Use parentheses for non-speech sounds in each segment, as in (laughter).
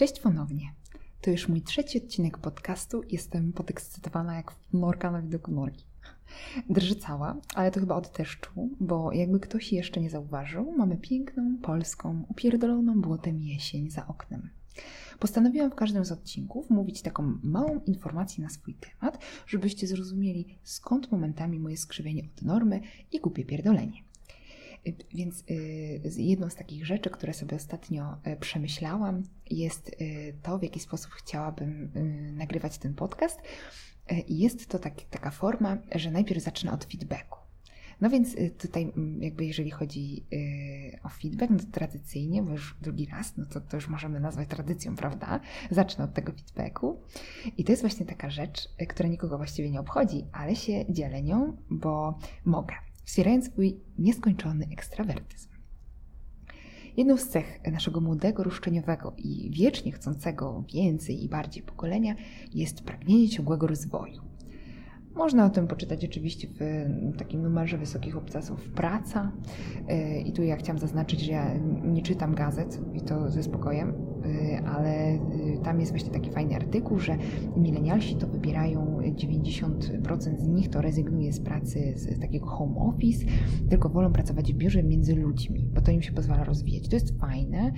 Cześć ponownie. To już mój trzeci odcinek podcastu. Jestem podekscytowana jak norka na widoku norki. Drży cała, ale to chyba od deszczu, bo jakby ktoś jeszcze nie zauważył, mamy piękną, polską, upierdoloną błotem jesień za oknem. Postanowiłam w każdym z odcinków mówić taką małą informację na swój temat, żebyście zrozumieli skąd momentami moje skrzywienie od normy i głupie pierdolenie. Więc y, jedną z takich rzeczy, które sobie ostatnio y, przemyślałam, jest y, to, w jaki sposób chciałabym nagrywać ten podcast. Jest to tak, taka forma, że najpierw zacznę od feedbacku. No więc tutaj jakby jeżeli chodzi o feedback, no to tradycyjnie, bo już drugi raz, no to, to już możemy nazwać tradycją, prawda? Zacznę od tego feedbacku. I to jest właśnie taka rzecz, która nikogo właściwie nie obchodzi, ale się dzielę nią, bo mogę wspierając swój nieskończony ekstrawertyzm. Jedną z cech naszego młodego, roszczeniowego i wiecznie chcącego więcej i bardziej pokolenia jest pragnienie ciągłego rozwoju. Można o tym poczytać oczywiście w takim numerze wysokich obcasów Praca. Y, I tu ja chciałam zaznaczyć, że ja nie czytam gazet i to ze spokojem, y, ale y, tam jest właśnie taki fajny artykuł, że milenialsi to wybierają 90% z nich to rezygnuje z pracy z takiego home office, tylko wolą pracować w biurze między ludźmi, bo to im się pozwala rozwijać. To jest fajne.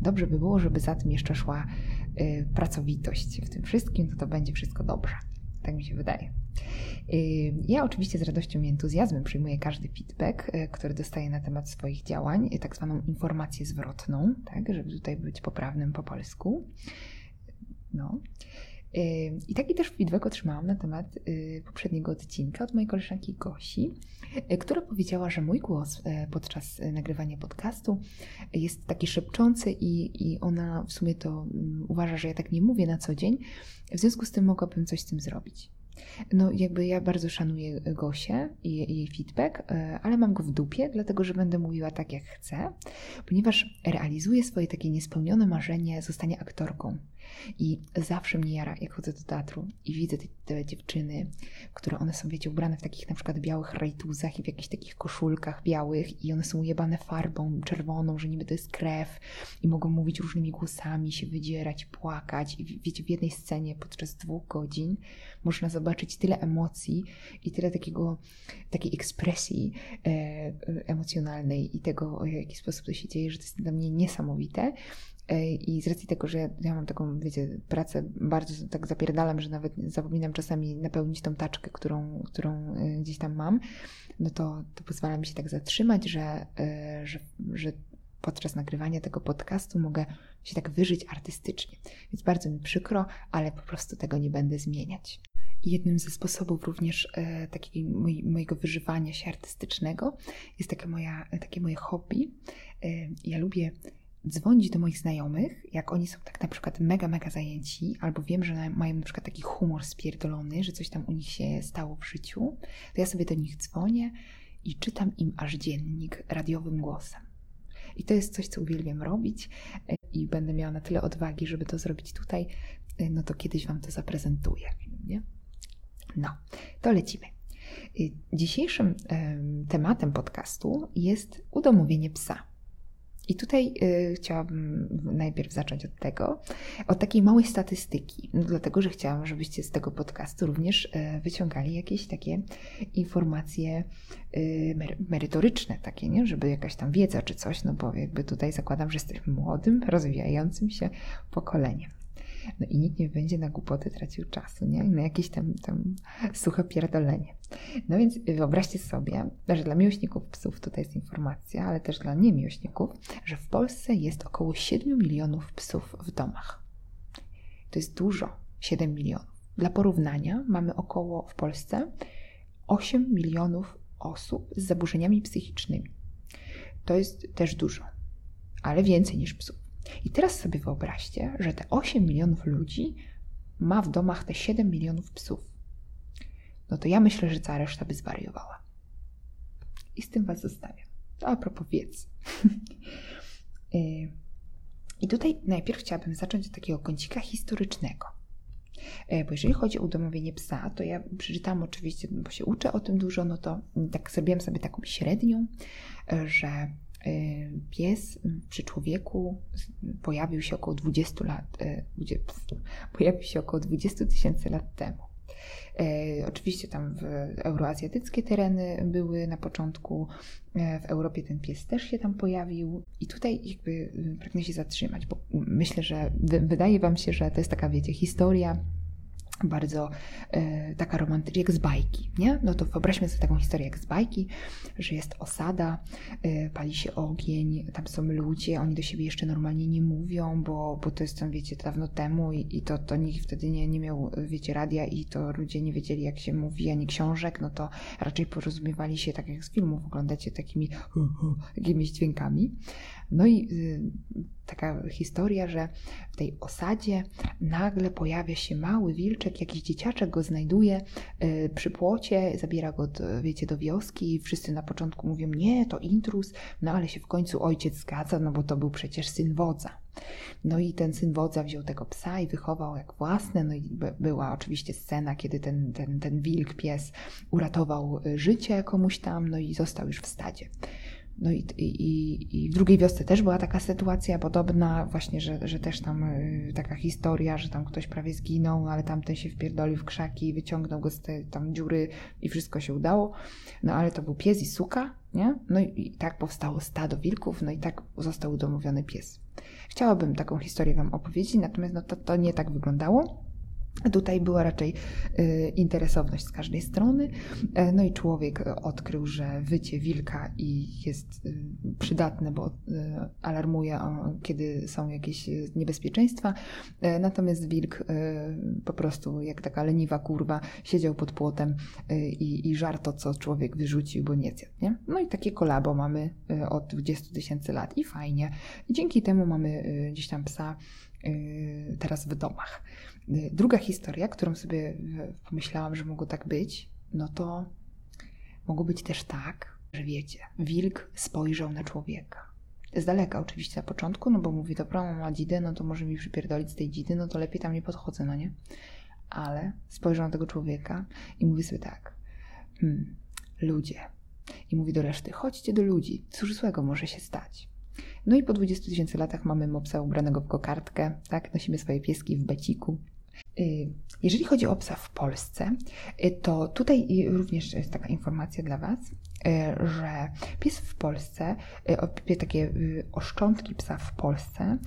Dobrze by było, żeby za tym jeszcze szła pracowitość w tym wszystkim, to to będzie wszystko dobrze. Tak mi się wydaje. Ja oczywiście z radością i entuzjazmem przyjmuję każdy feedback, e, który dostaję na temat swoich działań, e, tak zwaną informację zwrotną, tak, żeby tutaj być poprawnym po polsku. No. I taki też feedback otrzymałam na temat y, poprzedniego odcinka od mojej koleżanki Gosi, y, która powiedziała, że mój głos y, podczas nagrywania podcastu jest taki szepczący i, i ona w sumie to mm, uważa, że ja tak nie mówię na co dzień. W związku z tym mogłabym coś z tym zrobić. No, jakby ja bardzo szanuję Gosię i jej feedback, ale mam go w dupie, dlatego że będę mówiła tak, jak chcę, ponieważ realizuję swoje takie niespełnione marzenie zostania aktorką. I zawsze mnie jara, jak chodzę do teatru i widzę te, te, dziewczyny, które one są, wiecie, ubrane w takich na przykład białych rajtuzach i w jakichś takich koszulkach białych i one są ujebane farbą czerwoną, że niby to jest krew i mogą mówić różnymi głosami, się wydzierać, płakać i wiecie, w jednej scenie podczas dwóch godzin można zobaczyć tyle emocji i tyle takiego, takiej ekspresji e, emocjonalnej i tego, w jaki sposób to się dzieje, że to jest dla mnie niesamowite. E, I z racji tego, że ja mam taką, wiecie, pracę, bardzo tak zapierdalam, że nawet zapominam czasami napełnić tą taczkę, którą, którą e, gdzieś tam mam, no to, to pozwala mi się tak zatrzymać, że, e, że, że podczas nagrywania tego podcastu mogę się tak wyżyć artystycznie. Więc bardzo mi przykro, ale po prostu tego nie będę zmieniać. Jednym ze sposobów również e, takiego mojego wyżywania się artystycznego jest taka moja, takie moje hobby. E, ja lubię dzwonić do moich znajomych, jak oni są tak na przykład mega, mega zajęci, albo wiem, że mają na przykład taki humor spierdolony, że coś tam u nich się stało w życiu, to ja sobie do nich dzwonię i czytam im aż dziennik radiowym głosem. I to jest coś, co uwielbiam robić e, i będę miała na tyle odwagi, żeby to zrobić tutaj, e, no to kiedyś Wam to zaprezentuję. Nie? No, to lecimy. E, dzisiejszym tematem podcastu jest udomowienie psa. I tutaj y, chciałabym najpierw zacząć od tego, od takiej małej statystyki, no, dlatego że chciałam, żebyście z tego podcastu również y, wyciągali jakieś takie informacje y, merytoryczne, takie, nie? żeby jakaś tam wiedza czy coś, no bo jakby tutaj zakładam, że jesteśmy młodym, rozwijającym się pokoleniem. No i nikt nie będzie na głupoty tracił czasu, nie? Na jakieś tam, tam suche pierdolenie. No więc wyobraźcie sobie, że dla miłośników psów tutaj jest informacja, ale też dla niemiłośników, że w Polsce jest około 7 milionów psów w domach. To jest dużo, 7 milionów. Dla porównania mamy około w Polsce 8 milionów osób z zaburzeniami psychicznymi. To jest też dużo, ale więcej niż psów. I teraz sobie wyobraźcie, że te 8 milionów ludzi ma w domach te 7 milionów psów. No to ja myślę, że cała reszta by zwariowała. I z tym Was zostawiam. To a propos wiedzy. (laughs) I tutaj najpierw chciałabym zacząć od takiego kącika historycznego. Y, bo jeżeli chodzi o udomowienie psa, to ja przeczytałam oczywiście, bo się uczę o tym dużo, no to tak zrobiłam sobie taką średnią, y, że pies przy człowieku pojawił się około 20 lat, pojawił się około 20 tysięcy lat temu. E, oczywiście tam w euroazjatyckie tereny były na początku, e, w Europie ten pies też się tam pojawił i tutaj jakby pragnę się zatrzymać, bo myślę, że wydaje Wam się, że to jest taka, wiecie, historia bardzo e, taka romantyczna, jak z bajki, nie? No to wyobraźmy sobie taką historię jak z bajki, że jest osada, e, pali się ogień, tam są ludzie, oni do siebie jeszcze normalnie nie mówią, bo, bo to jest tam, wiecie, dawno temu i, i to, to nikt wtedy nie, nie miał, wiecie, radia i to ludzie nie wiedzieli, jak się mówi, ani książek, no to raczej porozumiewali się, tak jak z filmów oglądacie, takimi (laughs) jakimiś dźwiękami. No i y, taka historia, że w tej osadzie nagle pojawia się mały wilczek, jakiś dzieciaczek go znajduje y, przy płocie, zabiera go, do, wiecie, do wioski. Wszyscy na początku mówią, nie, to intrus, no ale się w końcu ojciec zgadza, no bo to był przecież syn wodza. No i ten syn wodza wziął tego psa i wychował jak własne. No i była oczywiście scena, kiedy ten, ten, ten wilk, pies uratował y, życie komuś tam, no i został już w stadzie. No i, i, i w drugiej wiosce też była taka sytuacja podobna, właśnie, że, że też tam y, taka historia, że tam ktoś prawie zginął, ale tamten się wpierdolił w krzaki, wyciągnął go z tej tam dziury i wszystko się udało. No ale to był pies i suka, nie? No i, i tak powstało stado wilków, no i tak został udomowiony pies. Chciałabym taką historię Wam opowiedzieć, natomiast no to, to nie tak wyglądało. Tutaj była raczej y, interesowność z każdej strony. E, no i człowiek odkrył, że wycie wilka i jest y, przydatne, bo y, alarmuje, kiedy są jakieś niebezpieczeństwa. E, natomiast wilk po prostu, jak taka leniwa kurwa, siedział pod płotem i, i żar to, co człowiek wyrzucił, bo nie zjadł. Nie? No i takie kolabo mamy od 20 tysięcy lat i fajnie. Dzięki temu mamy gdzieś tam psa teraz w domach. Druga historia, którą sobie pomyślałam, że mogło tak być, no to mogło być też tak, że wiecie, wilk spojrzał na człowieka. Z daleka oczywiście na początku, no bo mówi, dobra, mam ma dzidę, no to może mi przypierdolić z tej dzidy, no to lepiej tam nie podchodzę, no nie? Ale spojrzał na tego człowieka i mówi sobie tak, hmm, ludzie. I mówi do reszty, chodźcie do ludzi, cóż złego może się stać. No i po 20 tysięcy latach mamy mopsa ubranego w kokardkę, tak? Nosimy swoje pieski w beciku. Y, jeżeli chodzi o psa w Polsce, y, to tutaj również jest taka informacja dla Was, y, że pies w Polsce, takie oszczątki psa w Polsce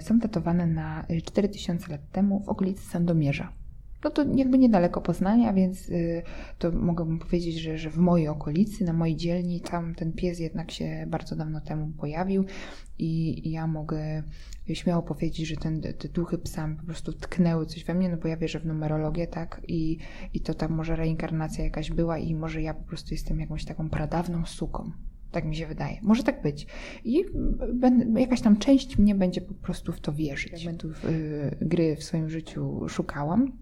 są datowane na 4000 lat temu w okolicy Sandomierza no to jakby niedaleko Poznania, więc y, to mogłabym powiedzieć, że, że w mojej okolicy, na mojej dzielni, tam ten pies jednak się bardzo dawno temu pojawił i ja mogę śmiało powiedzieć, że ten, te duchy psa po prostu tknęły coś we mnie, no bo ja wierzę w numerologię, tak, i, i to tam może reinkarnacja jakaś była i może ja po prostu jestem jakąś taką pradawną suką. Tak mi się wydaje. Może tak być. I ben, jakaś tam część mnie będzie po prostu w to wierzyć. Elementów y, gry w swoim życiu szukałam,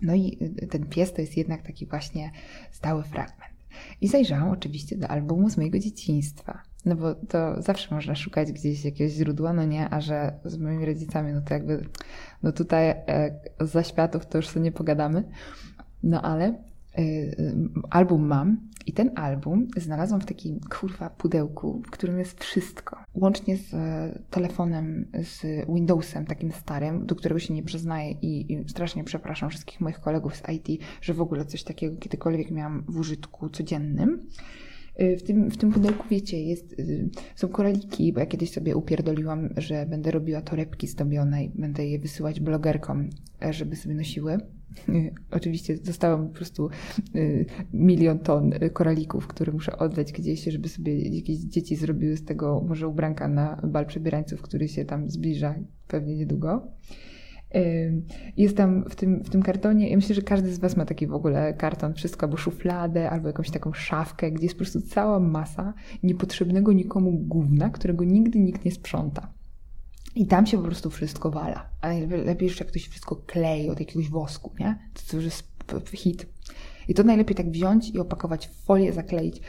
no i y, ten pies to jest jednak taki właśnie stały fragment. I zajrzałam oczywiście do albumu z mojego dzieciństwa. No bo to zawsze można szukać gdzieś jakiegoś źródła, no nie, a że z moimi rodzicami, no to jakby, no tutaj e, za światów to już sobie nie pogadamy. No ale Y, y, album mam i ten album znalazłam w takim kurwa pudełku, w którym jest wszystko. Łącznie z e, telefonem, z Windowsem takim starym, do którego się nie przyznaję i, i strasznie przepraszam wszystkich moich kolegów z IT, że w ogóle coś takiego kiedykolwiek miałam w użytku codziennym. Y, w tym, w tym pudełku, wiecie, jest, są koraliki, bo ja kiedyś sobie upierdoliłam, że będę robiła torebki zdobione i będę je wysyłać blogerkom, e, żeby sobie nosiły. (laughs) Oczywiście zostało po prostu y, milion ton koralików, które muszę oddać gdzieś, żeby sobie jakieś dzieci zrobiły z tego może ubranka na bal przebierańców, który się tam zbliża pewnie niedługo. Jest tam w tym, w tym kartonie, ja myślę, że każdy z Was ma taki w ogóle karton, wszystko, albo szufladę, albo jakąś taką szafkę, gdzie jest po prostu cała masa niepotrzebnego nikomu gówna, którego nigdy nikt nie sprząta. I tam się po prostu wszystko wala. A lepiej jeszcze jak ktoś wszystko klei od jakiegoś wosku, nie? To, to już jest hit. I to najlepiej tak wziąć i opakować w folię, zakleić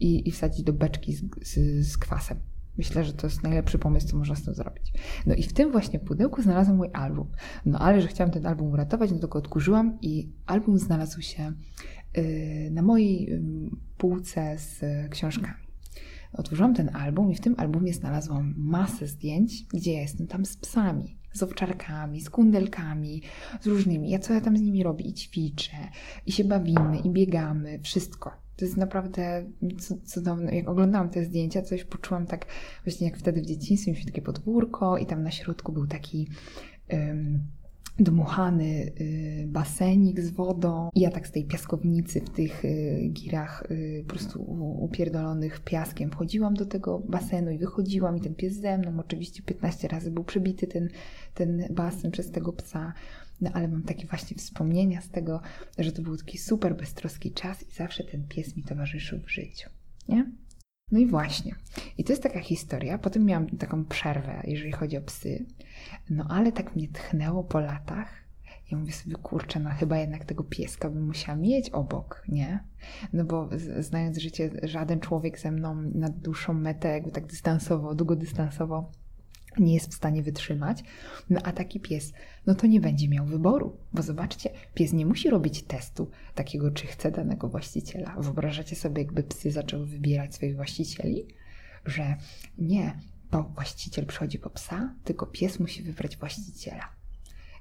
i, i wsadzić do beczki z, z, z kwasem. Myślę, że to jest najlepszy pomysł, co można z tym zrobić. No i w tym właśnie pudełku znalazłam mój album. No ale, że chciałam ten album uratować, no to go odkurzyłam i album znalazł się yy, na mojej yy, półce z książkami. Otworzyłam ten album i w tym albumie znalazłam masę zdjęć, gdzie ja jestem tam z psami z owczarkami, z kundelkami, z różnymi. Ja co ja tam z nimi robię? I ćwiczę, i się bawimy, i biegamy, wszystko. To jest naprawdę cudowne. Jak oglądałam te zdjęcia, coś poczułam tak właśnie jak wtedy w dzieciństwie, mieliśmy takie podwórko i tam na środku był taki... Um, dmuchany y, basenik z wodą. I ja tak z tej piaskownicy w tych y, girach y, po prostu upierdolonych piaskiem wchodziłam do tego basenu i wychodziłam i ten pies ze mną. Oczywiście 15 razy był przebity ten, ten basen przez tego psa. No ale mam takie właśnie wspomnienia z tego, że to był taki super beztroski czas i zawsze ten pies mi towarzyszył w życiu. Nie? No i właśnie. I to jest taka historia. Potem miałam taką przerwę, jeżeli chodzi o psy. No ale tak mnie tchnęło po latach. Ja mówię sobie, kurczę, no chyba jednak tego pieska bym musiała mieć obok, nie? No bo znając życie, żaden człowiek ze mną na dłuższą metę, jakby tak dystansowo, długodystansowo nie jest w stanie wytrzymać, no a taki pies, no to nie będzie miał wyboru, bo zobaczcie, pies nie musi robić testu takiego, czy chce danego właściciela. Wyobrażacie sobie, jakby psy zaczęły wybierać swoich właścicieli? Że nie, to właściciel przychodzi po psa, tylko pies musi wybrać właściciela.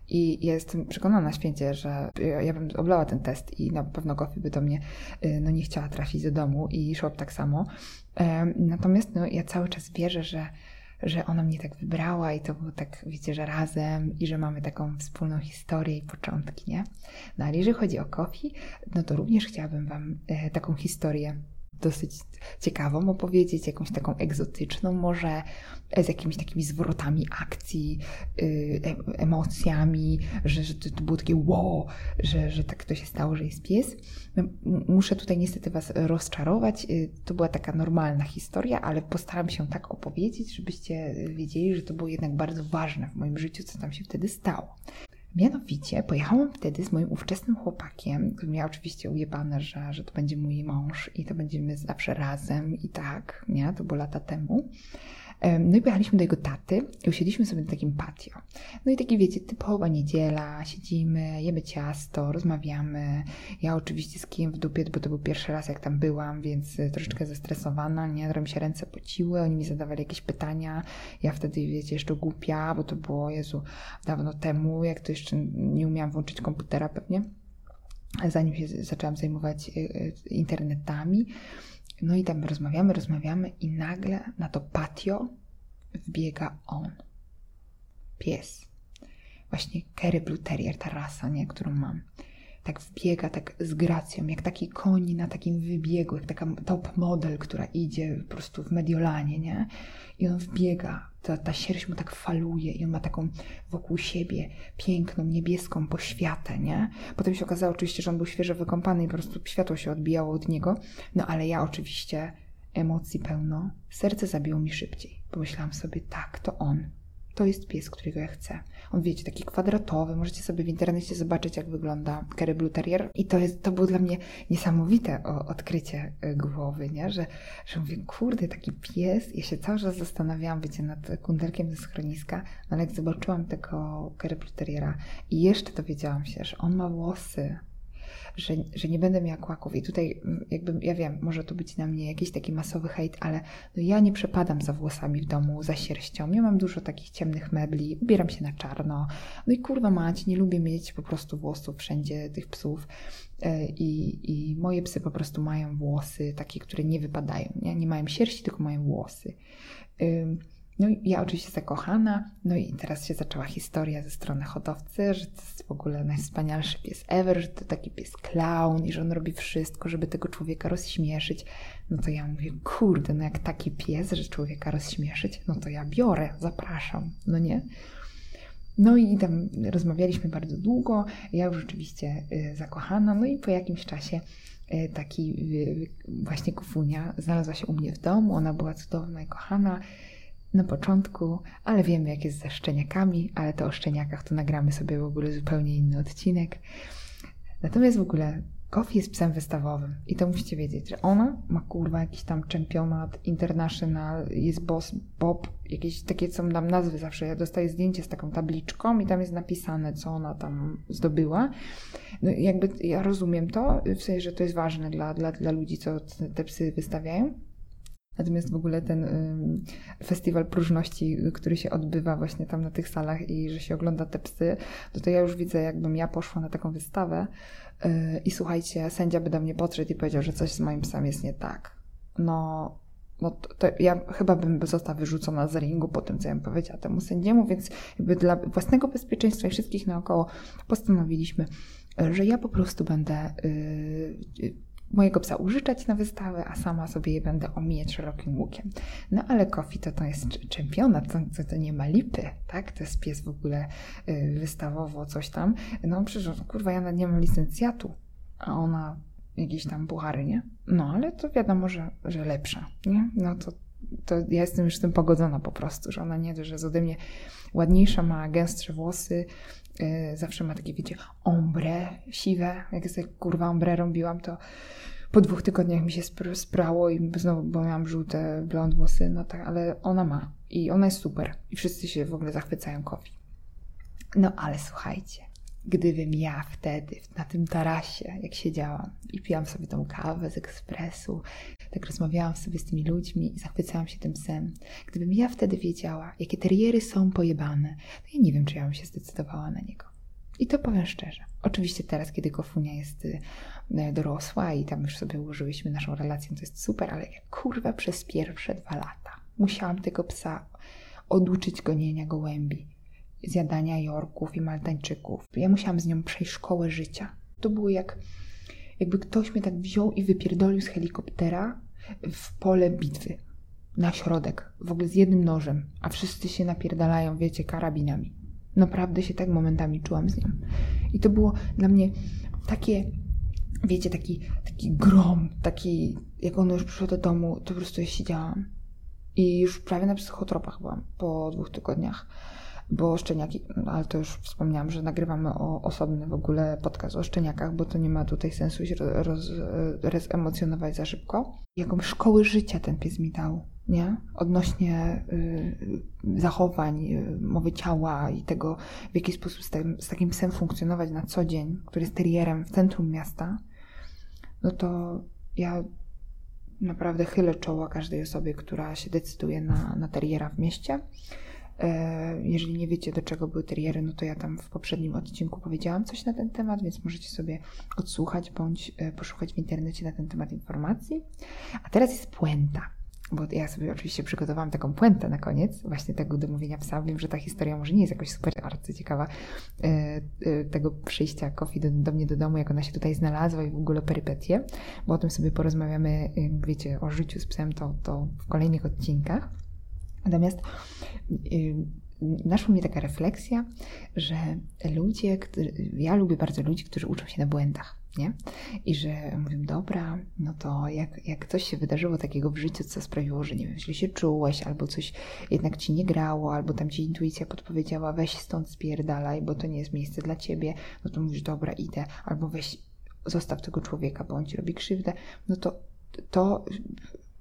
I ja jestem przekonana święcie, że ja bym oblała ten test i na pewno Gofi by do mnie y, no, nie chciała trafić do domu i szłaby tak samo. Natomiast no, ja cały czas wierzę, że że ona mnie tak wybrała i to było tak, wiecie, że razem i że mamy taką wspólną historię i początki, nie? No ale jeżeli chodzi o Kofi, no to również chciałabym Wam e, taką historię dosyć ciekawą opowiedzieć, jakąś taką egzotyczną, może z jakimiś takimi zwrotami akcji, y, emocjami, że, że to było takie wow, że, że tak to się stało, że jest pies. Muszę tutaj niestety Was rozczarować. Y, to była taka normalna historia, ale postaram się tak opowiedzieć, żebyście wiedzieli, że to było jednak bardzo ważne w moim życiu, co tam się wtedy stało. Mianowicie pojechałam wtedy z moim ówczesnym chłopakiem, który miał oczywiście ujebane, że, że to będzie mój mąż i to będziemy zawsze razem i tak, nie? To było lata temu. No i pojechaliśmy do jego taty i usiedliśmy sobie na takim patio. No i taki, wiecie, typowa niedziela, siedzimy, jemy ciasto, rozmawiamy. Ja oczywiście z kijem w dupie, bo to był pierwszy raz, jak tam byłam, więc e, troszeczkę zestresowana, nie? Trochę mi się ręce pociły, oni mi zadawali jakieś pytania. Ja wtedy, wiecie, jeszcze głupia, bo to było, Jezu, dawno temu, jak to jeszcze nie umiałam włączyć komputera pewnie zanim się zaczęłam zajmować e, e, internetami. No i tam rozmawiamy, rozmawiamy i nagle na to patio wbiega on. Pies. Właśnie Kerry Blue Terrier, ta rasa, nie, którą mam. Tak wbiega, tak z gracją, jak taki koń na takim wybiegu, jak taka top model, która idzie po prostu w Mediolanie, nie? I on wbiega, ta, ta sierść mu tak faluje i on ma taką wokół siebie piękną, niebieską poświatę, nie? Potem się okazało oczywiście, że on był świeżo wykąpany i po prostu światło się odbijało od niego, no ale ja oczywiście emocji pełno, serce zabiło mi szybciej. Pomyślałam sobie, tak, to on, to jest pies, którego ja chcę. On, wiecie, taki kwadratowy. Możecie sobie w internecie zobaczyć, jak wygląda Kerry Blue Terrier. I to, jest, to było dla mnie niesamowite odkrycie e, głowy, nie? Że, że mówię, kurde, taki pies. Ja się cały czas zastanawiałam, wiecie, nad kundelkiem ze schroniska, ale jak zobaczyłam tego Kerry Blue Terriera i jeszcze dowiedziałam się, że on ma włosy że, że nie będę miała kłaków. I tutaj mm, jakby, ja wiem, może to być na mnie jakiś taki masowy hejt, ale no ja nie przepadam za włosami w domu, za sierścią. Ja mam dużo takich ciemnych mebli, ubieram się na czarno. No i kurwa mać, nie lubię mieć po prostu włosów wszędzie tych psów. E, I, I moje psy po prostu mają włosy takie, które nie wypadają. Nie, nie mają sierści, tylko mają włosy. No i ja oczywiście zakochana, no i teraz się zaczęła historia ze strony hodowcy, że to jest w ogóle najwspanialszy pies ever, że to taki pies clown i że on robi wszystko, żeby tego człowieka rozśmieszyć. No to ja mówię, kurde, no jak taki pies, że człowieka rozśmieszyć, no to ja biorę, zapraszam, no nie? No i tam rozmawialiśmy bardzo długo, ja już rzeczywiście y, zakochana, no i po jakimś czasie y, taki y, właśnie kufunia znalazła się u mnie w domu, ona była cudowna i kochana, na początku, ale wiemy jak jest ze szczeniakami, ale to o szczeniakach to nagramy sobie w ogóle zupełnie inny odcinek. Natomiast w ogóle Kofi jest psem wystawowym i to musicie wiedzieć, że ona ma kurwa jakiś tam czempionat international, jest boss Bob, jakieś takie co nam nazwy zawsze, ja dostaję zdjęcie z taką tabliczką i tam jest napisane co ona tam zdobyła. No jakby ja rozumiem to, w sensie, że to jest ważne dla, dla, dla ludzi, co te psy wystawiają, Natomiast w ogóle ten festiwal próżności, który się odbywa właśnie tam na tych salach i że się ogląda te psy, to, to ja już widzę, jakbym ja poszła na taką wystawę y, i słuchajcie, sędzia by do mnie podszedł i powiedział, że coś z moim psem jest nie tak. No, no to, to, ja chyba bym została wyrzucona z ringu po tym, co ja bym powiedziała temu sędziemu, więc jakby dla własnego bezpieczeństwa i wszystkich naokoło postanowiliśmy, że ja po prostu będę yy, mojego psa użyczać na wystawę, a sama sobie je będę omijać szerokim łukiem. No ale Kofi to, to jest czempionat, to, to, to, nie ma lipy, tak? To jest pies w ogóle yy, wystawowo, coś tam. No przecież, kurwa, ja nie mam licencjatu, a ona jakieś tam buchary, nie? No ale to wiadomo, że, że lepsza, nie? No to, to ja jestem już z tym pogodzona po prostu, że ona nie, że jest ode mnie ładniejsza, ma gęstsze włosy, zawsze ma takie, wiecie, ombre siwe. Jak sobie kurwa ombre robiłam, to po dwóch tygodniach mi się spr sprało i znowu, bo miałam żółte blond włosy, no tak, ale ona ma i ona jest super i wszyscy się w ogóle zachwycają kofi. No ale słuchajcie, gdybym ja wtedy na tym tarasie, jak siedziałam i piłam sobie tą kawę z ekspresu, tak rozmawiałam sobie z tymi ludźmi i zachwycałam się tym psem. Gdybym ja wtedy wiedziała, jakie teriery są pojebane, to ja nie wiem, czy ja bym się zdecydowała na niego. I to powiem szczerze. Oczywiście teraz, kiedy Kofunia jest y, dorosła i tam już sobie ułożyłyśmy naszą relację, to jest super, ale ja kurwa przez pierwsze dwa lata musiałam tego psa oduczyć gonienia gołębi zjadania Jorków i Maltańczyków. Ja musiałam z nią przejść szkołę życia. To było jak, jakby ktoś mnie tak wziął i wypierdolił z helikoptera w pole bitwy. Na środek, w ogóle z jednym nożem, a wszyscy się napierdalają, wiecie, karabinami. Naprawdę się tak momentami czułam z nią. I to było dla mnie takie, wiecie, taki, taki grom, taki, jak ono już przyszło do domu, to po prostu ja siedziałam. I już prawie na psychotropach byłam po dwóch tygodniach bo szczeniaki, no, ale to już wspomniałam, że nagrywamy o osobny w ogóle podcast o szczeniakach, bo to nie ma tutaj sensu się roz, rozemocjonować za szybko. Jaką szkoły życia ten pies mi dał, nie? Odnośnie y, zachowań, y, mowy ciała i tego, w jaki sposób z, tym, z takim psem funkcjonować na co dzień, który jest terierem w centrum miasta, no to ja naprawdę chylę czoła każdej osobie, która się decyduje na, na teriera w mieście. E, jeżeli nie wiecie, do czego były teriery, no to ja tam w poprzednim odcinku powiedziałam coś na ten temat, więc możecie sobie odsłuchać bądź e, poszukać w internecie na ten temat informacji. A teraz jest puenta, bo ja sobie oczywiście przygotowałam taką puentę na koniec właśnie tego domówienia psa. Wiem, że ta historia może nie jest jakoś super bardzo ciekawa e, tego przyjścia Kofi do, do mnie do domu, jak ona się tutaj znalazła i w ogóle perypetie, bo o tym sobie porozmawiamy, wiecie, o życiu z psem to, to w kolejnych odcinkach. Natomiast y, naszła mi taka refleksja, że ludzie, ja lubię bardzo ludzi, którzy uczą się na błędach, nie? I że mówię, dobra, no to jak, jak coś się wydarzyło takiego w życiu, co sprawiło, że nie wiem, źle się czułeś, albo coś jednak ci nie grało, albo tam ci intuicja podpowiedziała, weź stąd spierdalaj, bo to nie jest miejsce dla ciebie, no to mówisz, dobra, idę, albo weź, zostaw tego człowieka, bo on ci robi krzywdę, no to, to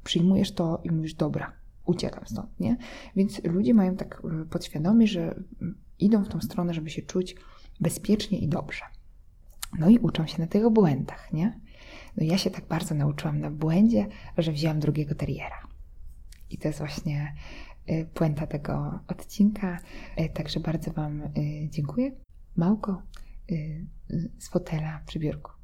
przyjmujesz to i mówisz, dobra, uciekam stąd, nie? Więc ludzie mają tak e, podświadomie, że idą w tą stronę, żeby się czuć bezpiecznie i dobrze. No i uczą się na tych błędach, nie? No ja się tak bardzo nauczyłam na błędzie, że wzięłam drugiego teriera. I to jest właśnie e, puenta tego odcinka. E, także bardzo Wam dziękuję. Małko z fotela przy biurku.